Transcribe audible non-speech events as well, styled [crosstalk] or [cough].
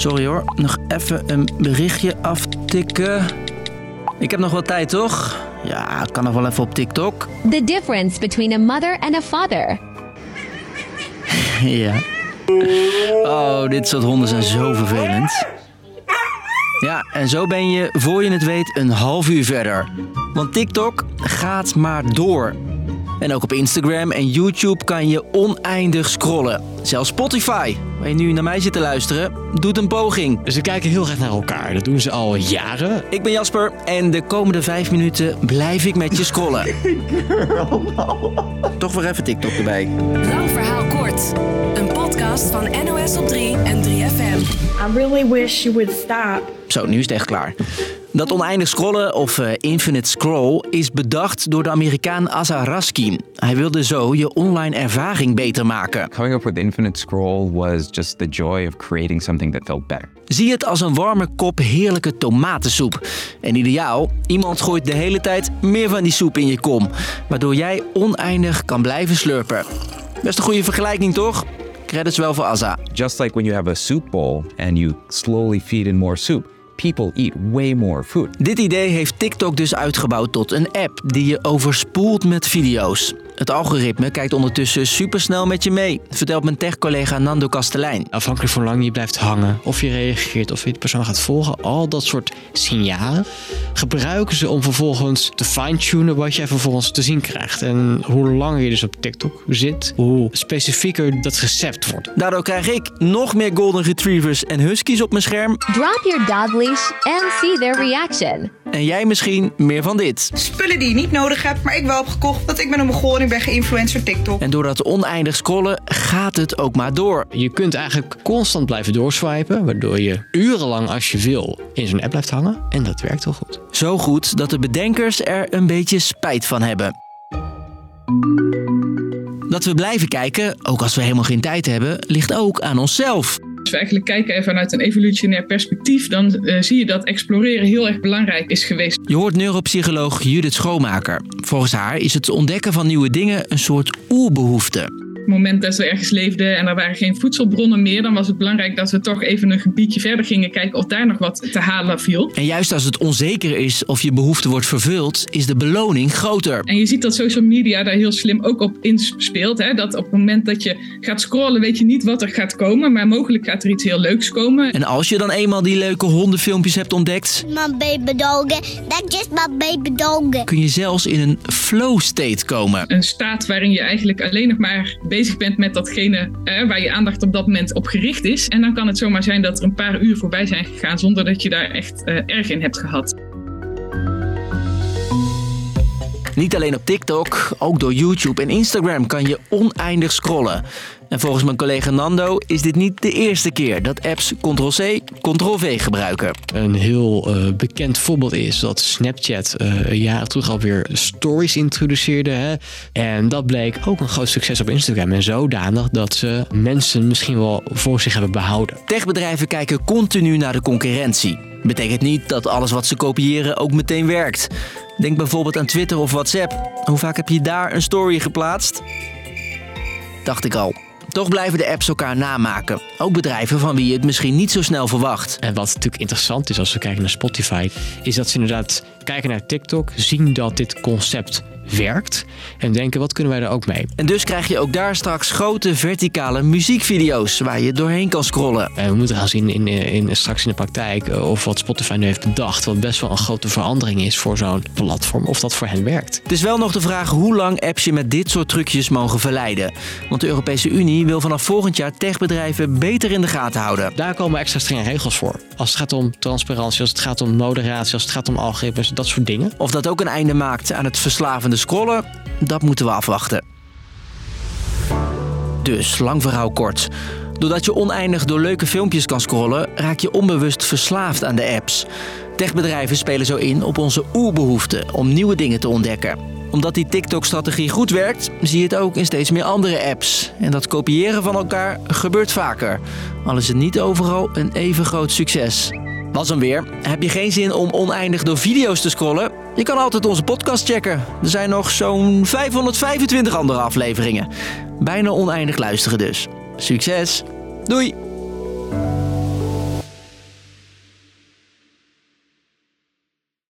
Sorry hoor, nog even een berichtje aftikken. Ik heb nog wel tijd, toch? Ja, ik kan nog wel even op TikTok. The difference between a mother and a father. [laughs] Ja. Oh, dit soort honden zijn zo vervelend. Ja, en zo ben je, voor je het weet, een half uur verder. Want TikTok gaat maar door. En ook op Instagram en YouTube kan je oneindig scrollen. Zelfs Spotify, waar je nu naar mij zit te luisteren, doet een poging. Ze kijken heel graag naar elkaar. Dat doen ze al jaren. Ik ben Jasper en de komende vijf minuten blijf ik met je scrollen. [laughs] Toch weer even TikTok erbij. Lang verhaal kort. Een podcast van NOS op 3 en 3FM. I really wish you would stop. Zo, nu is het echt klaar. Dat oneindig scrollen, of eh, infinite scroll, is bedacht door de Amerikaan Asa Raskin. Hij wilde zo je online ervaring beter maken. Coming up with Infinite Scroll was just the joy of creating something that felt better. Zie het als een warme kop heerlijke tomatensoep. En ideaal, iemand gooit de hele tijd meer van die soep in je kom, waardoor jij oneindig kan blijven slurpen. Best een goede vergelijking, toch? Credits wel voor Asa. Just like when you have a soup bowl and you slowly feed in more soup, people eat way more food. Dit idee heeft TikTok dus uitgebouwd tot een app die je overspoelt met video's. Het algoritme kijkt ondertussen supersnel met je mee, vertelt mijn tech-collega Nando Kastelein. Afhankelijk van hoe lang je blijft hangen, of je reageert, of je de persoon gaat volgen, al dat soort signalen gebruiken ze om vervolgens te fine-tunen wat jij vervolgens te zien krijgt. En hoe langer je dus op TikTok zit, hoe specifieker dat recept wordt. Daardoor krijg ik nog meer golden retrievers en huskies op mijn scherm Drop your dog leash and see their reaction. En jij misschien meer van dit. spullen die je niet nodig hebt, maar ik wel heb gekocht. Want ik ben een Mongool en ik ben geïnfluencer TikTok. En door dat oneindig scrollen gaat het ook maar door. Je kunt eigenlijk constant blijven doorswipen, waardoor je urenlang als je wil in zo'n app blijft hangen. En dat werkt wel goed. Zo goed dat de bedenkers er een beetje spijt van hebben. Dat we blijven kijken, ook als we helemaal geen tijd hebben, ligt ook aan onszelf. Als we eigenlijk kijken vanuit een evolutionair perspectief, dan eh, zie je dat exploreren heel erg belangrijk is geweest. Je hoort neuropsycholoog Judith Schoonmaker. Volgens haar is het ontdekken van nieuwe dingen een soort oerbehoefte. Op het moment dat we ergens leefden en er waren geen voedselbronnen meer, dan was het belangrijk dat we toch even een gebiedje verder gingen kijken of daar nog wat te halen viel. En juist als het onzeker is of je behoefte wordt vervuld, is de beloning groter. En je ziet dat social media daar heel slim ook op inspeelt. Hè? Dat op het moment dat je gaat scrollen, weet je niet wat er gaat komen, maar mogelijk gaat er iets heel leuks komen. En als je dan eenmaal die leuke hondenfilmpjes hebt ontdekt, mijn baby. Dat is mijn baby doggen. kun je zelfs in een flow state komen. Een staat waarin je eigenlijk alleen nog maar bezig bent met datgene waar je aandacht op dat moment op gericht is. En dan kan het zomaar zijn dat er een paar uur voorbij zijn gegaan zonder dat je daar echt eh, erg in hebt gehad. Niet alleen op TikTok, ook door YouTube en Instagram kan je oneindig scrollen. En volgens mijn collega Nando is dit niet de eerste keer dat apps Ctrl-C, Ctrl-V gebruiken. Een heel eh, bekend voorbeeld is dat Snapchat eh jaren terug alweer stories introduceerde. Hè? En dat bleek ook een groot succes op Instagram. En zodanig dat ze mensen misschien wel voor zich hebben behouden. Techbedrijven kijken continu naar de concurrentie. Betekent niet dat alles wat ze kopiëren ook meteen werkt. Denk bijvoorbeeld aan Twitter of WhatsApp. Hoe vaak heb je daar een story geplaatst? Dacht ik al. Toch blijven de apps elkaar namaken. Ook bedrijven van wie je het misschien niet zo snel verwacht. En wat natuurlijk interessant is als we kijken naar Spotify, is dat ze inderdaad kijken naar TikTok, zien dat dit concept werkt en denken wat kunnen wij er ook mee. En dus krijg je ook daar straks grote verticale muziekvideo's waar je doorheen kan scrollen. En we moeten gaan zien in, in, straks in de praktijk eh, of wat Spotify nu heeft bedacht, wat best wel een grote verandering is voor zo'n platform, of dat voor hen werkt. Het is wel nog de vraag hoe lang apps je met dit soort trucjes mogen verleiden. Want de Europese Unie wil vanaf volgend jaar techbedrijven beter in de gaten houden. Daar komen extra strenge regels voor. Als het gaat om transparantie, als het gaat om moderatie, als het gaat om algoritmes, soort dingen. Of dat ook een einde maakt aan het verslavende scrollen, dat moeten we afwachten. Dus, lang verhaal kort. Doordat je oneindig door leuke filmpjes kan scrollen, raak je onbewust verslaafd aan de apps. Techbedrijven spelen zo in op onze oerbehoefte om nieuwe dingen te ontdekken. Omdat die TikTok-strategie goed werkt, zie je het ook in steeds meer andere apps. En dat kopiëren van elkaar gebeurt vaker. Al is het niet overal een even groot succes. Was hem weer. Heb je geen zin om oneindig door video's te scrollen? Je kan altijd onze podcast checken. Er zijn nog zo'n 525 andere afleveringen. Bijna oneindig luisteren dus. Succes! Doei!